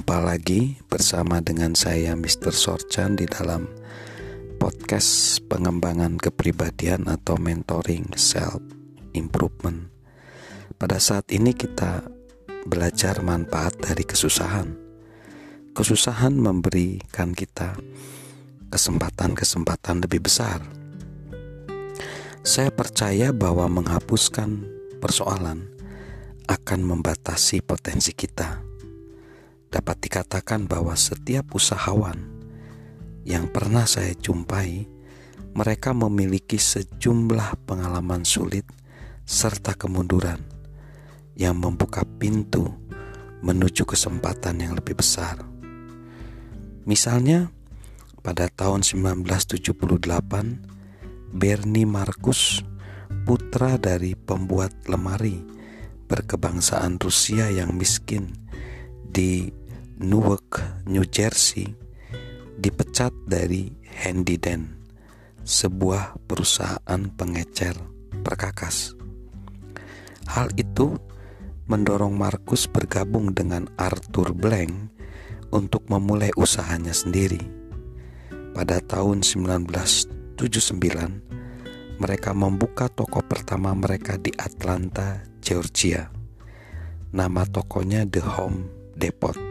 Jumpa lagi bersama dengan saya Mr. Sorchan di dalam podcast pengembangan kepribadian atau mentoring self improvement. Pada saat ini kita belajar manfaat dari kesusahan. Kesusahan memberikan kita kesempatan-kesempatan lebih besar. Saya percaya bahwa menghapuskan persoalan akan membatasi potensi kita dapat dikatakan bahwa setiap usahawan yang pernah saya jumpai, mereka memiliki sejumlah pengalaman sulit serta kemunduran yang membuka pintu menuju kesempatan yang lebih besar. Misalnya, pada tahun 1978, Bernie Marcus, putra dari pembuat lemari berkebangsaan Rusia yang miskin di Newark, New Jersey, dipecat dari Handyden, sebuah perusahaan pengecer perkakas. Hal itu mendorong Markus bergabung dengan Arthur Blank untuk memulai usahanya sendiri. Pada tahun 1979, mereka membuka toko pertama mereka di Atlanta, Georgia. Nama tokonya The Home Depot.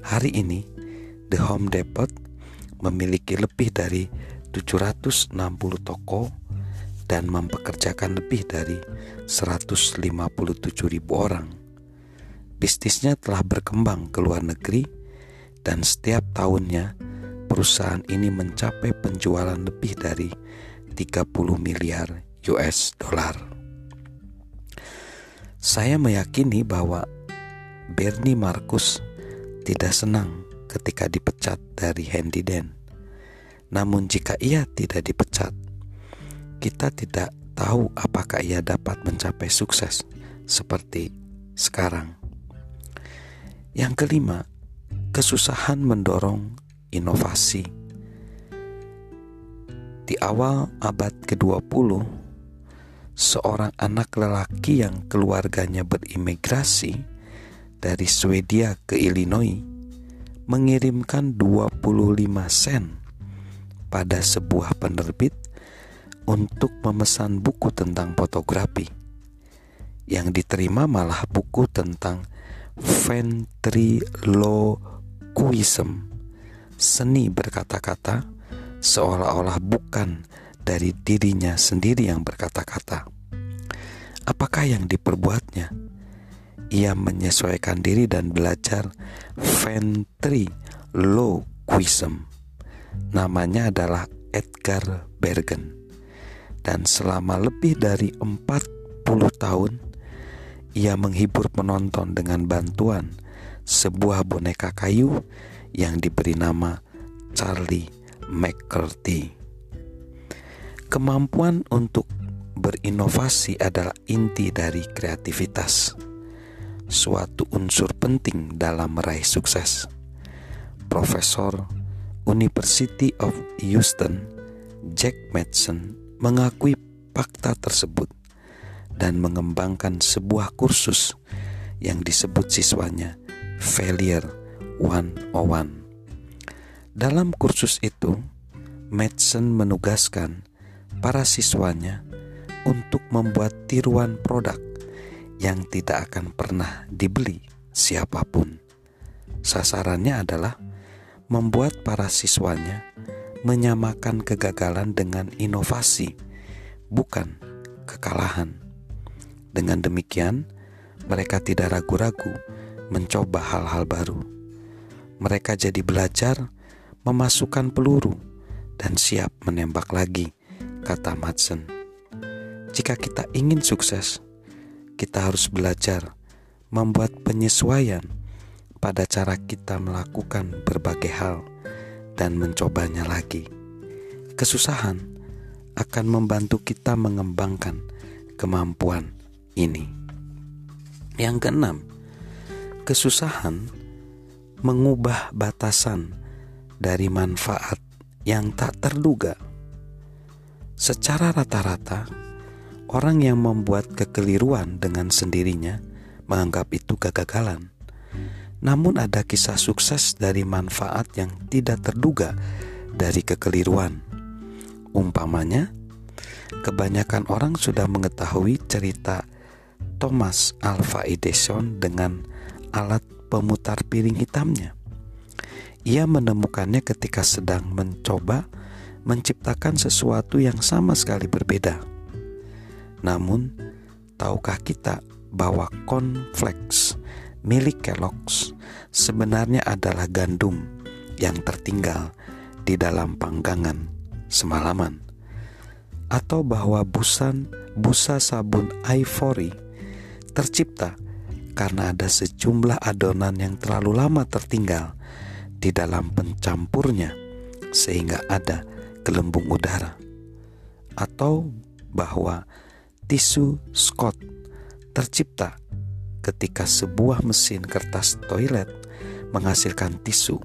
Hari ini, The Home Depot memiliki lebih dari 760 toko dan mempekerjakan lebih dari 157 ribu orang. Bisnisnya telah berkembang ke luar negeri dan setiap tahunnya perusahaan ini mencapai penjualan lebih dari 30 miliar US dollar. Saya meyakini bahwa Bernie Marcus tidak senang ketika dipecat dari Handy Dan. Namun jika ia tidak dipecat, kita tidak tahu apakah ia dapat mencapai sukses seperti sekarang. Yang kelima, kesusahan mendorong inovasi. Di awal abad ke-20, seorang anak lelaki yang keluarganya berimigrasi dari Swedia ke Illinois mengirimkan 25 sen pada sebuah penerbit untuk memesan buku tentang fotografi. Yang diterima malah buku tentang ventriloquism, seni berkata-kata seolah-olah bukan dari dirinya sendiri yang berkata-kata. Apakah yang diperbuatnya? Ia menyesuaikan diri dan belajar ventriloquism. Namanya adalah Edgar Bergen. Dan selama lebih dari 40 tahun, ia menghibur penonton dengan bantuan sebuah boneka kayu yang diberi nama Charlie McCarthy. Kemampuan untuk berinovasi adalah inti dari kreativitas suatu unsur penting dalam meraih sukses. Profesor University of Houston, Jack Madsen, mengakui fakta tersebut dan mengembangkan sebuah kursus yang disebut siswanya Failure 101. Dalam kursus itu, Madsen menugaskan para siswanya untuk membuat tiruan produk yang tidak akan pernah dibeli siapa pun. Sasarannya adalah membuat para siswanya menyamakan kegagalan dengan inovasi, bukan kekalahan. Dengan demikian, mereka tidak ragu-ragu mencoba hal-hal baru. Mereka jadi belajar memasukkan peluru dan siap menembak lagi, kata Madsen. Jika kita ingin sukses, kita harus belajar membuat penyesuaian pada cara kita melakukan berbagai hal dan mencobanya lagi. Kesusahan akan membantu kita mengembangkan kemampuan ini. Yang keenam, kesusahan mengubah batasan dari manfaat yang tak terduga. Secara rata-rata, Orang yang membuat kekeliruan dengan sendirinya menganggap itu kegagalan. Namun ada kisah sukses dari manfaat yang tidak terduga dari kekeliruan. Umpamanya, kebanyakan orang sudah mengetahui cerita Thomas Alva Edison dengan alat pemutar piring hitamnya. Ia menemukannya ketika sedang mencoba menciptakan sesuatu yang sama sekali berbeda. Namun, tahukah kita bahwa cornflakes milik Kellogg's sebenarnya adalah gandum yang tertinggal di dalam panggangan semalaman? Atau bahwa busan busa sabun ivory tercipta karena ada sejumlah adonan yang terlalu lama tertinggal di dalam pencampurnya sehingga ada gelembung udara atau bahwa tisu Scott tercipta ketika sebuah mesin kertas toilet menghasilkan tisu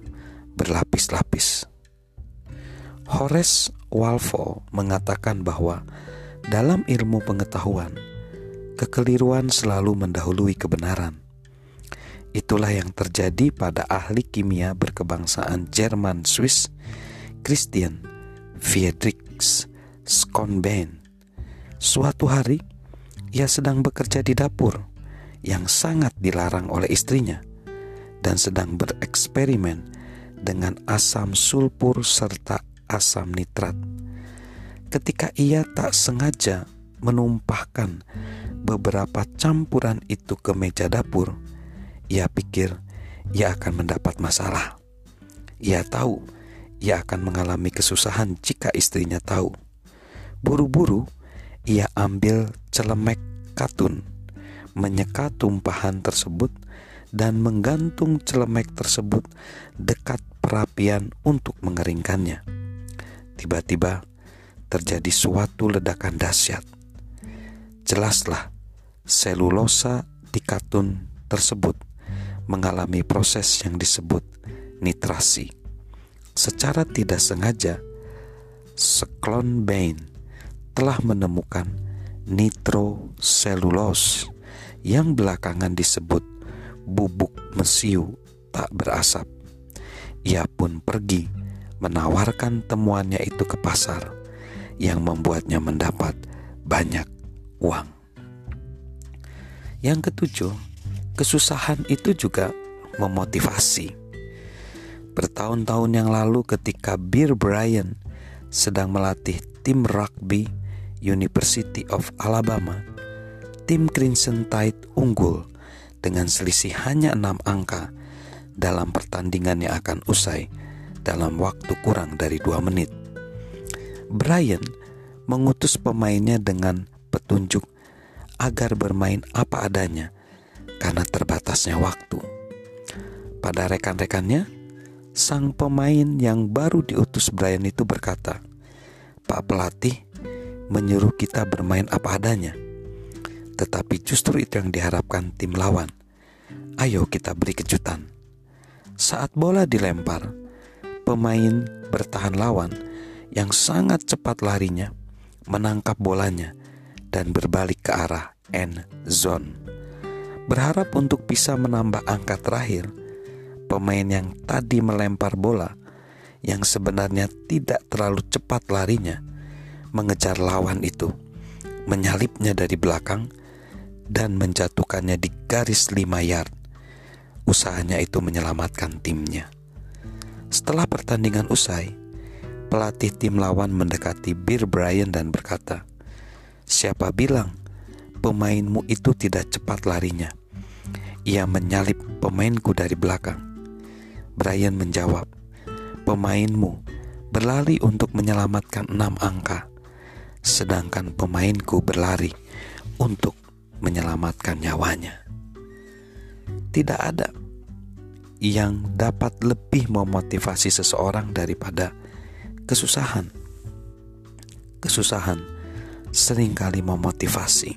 berlapis-lapis. Horace Walpole mengatakan bahwa dalam ilmu pengetahuan, kekeliruan selalu mendahului kebenaran. Itulah yang terjadi pada ahli kimia berkebangsaan Jerman Swiss, Christian Friedrichs Schonbein. Suatu hari, ia sedang bekerja di dapur yang sangat dilarang oleh istrinya dan sedang bereksperimen dengan asam sulfur serta asam nitrat. Ketika ia tak sengaja menumpahkan beberapa campuran itu ke meja dapur, ia pikir ia akan mendapat masalah. Ia tahu ia akan mengalami kesusahan jika istrinya tahu. Buru-buru, ia ambil celemek katun, menyeka tumpahan tersebut, dan menggantung celemek tersebut dekat perapian untuk mengeringkannya. Tiba-tiba terjadi suatu ledakan dahsyat. Jelaslah, selulosa di katun tersebut mengalami proses yang disebut nitrasi. Secara tidak sengaja, Seklon Bain telah menemukan nitroselulose yang belakangan disebut bubuk mesiu tak berasap. Ia pun pergi menawarkan temuannya itu ke pasar yang membuatnya mendapat banyak uang. Yang ketujuh, kesusahan itu juga memotivasi. Bertahun-tahun yang lalu ketika Bear Bryant sedang melatih tim rugby University of Alabama, tim Crimson Tide unggul dengan selisih hanya enam angka dalam pertandingan yang akan usai dalam waktu kurang dari dua menit. Brian mengutus pemainnya dengan petunjuk agar bermain apa adanya karena terbatasnya waktu. Pada rekan-rekannya, sang pemain yang baru diutus Brian itu berkata, "Pak pelatih, menyuruh kita bermain apa adanya. Tetapi justru itu yang diharapkan tim lawan. Ayo kita beri kejutan. Saat bola dilempar, pemain bertahan lawan yang sangat cepat larinya menangkap bolanya dan berbalik ke arah end zone. Berharap untuk bisa menambah angka terakhir, pemain yang tadi melempar bola yang sebenarnya tidak terlalu cepat larinya mengejar lawan itu, menyalipnya dari belakang, dan menjatuhkannya di garis lima yard. Usahanya itu menyelamatkan timnya. Setelah pertandingan usai, pelatih tim lawan mendekati Bear Bryant dan berkata, "Siapa bilang pemainmu itu tidak cepat larinya? Ia menyalip pemainku dari belakang." Brian menjawab, "Pemainmu berlari untuk menyelamatkan enam angka." Sedangkan pemainku berlari untuk menyelamatkan nyawanya. Tidak ada yang dapat lebih memotivasi seseorang daripada kesusahan. Kesusahan sering kali memotivasi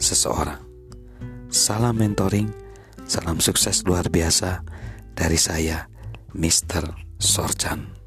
seseorang. Salam mentoring, salam sukses luar biasa dari saya, Mr. Sorchan.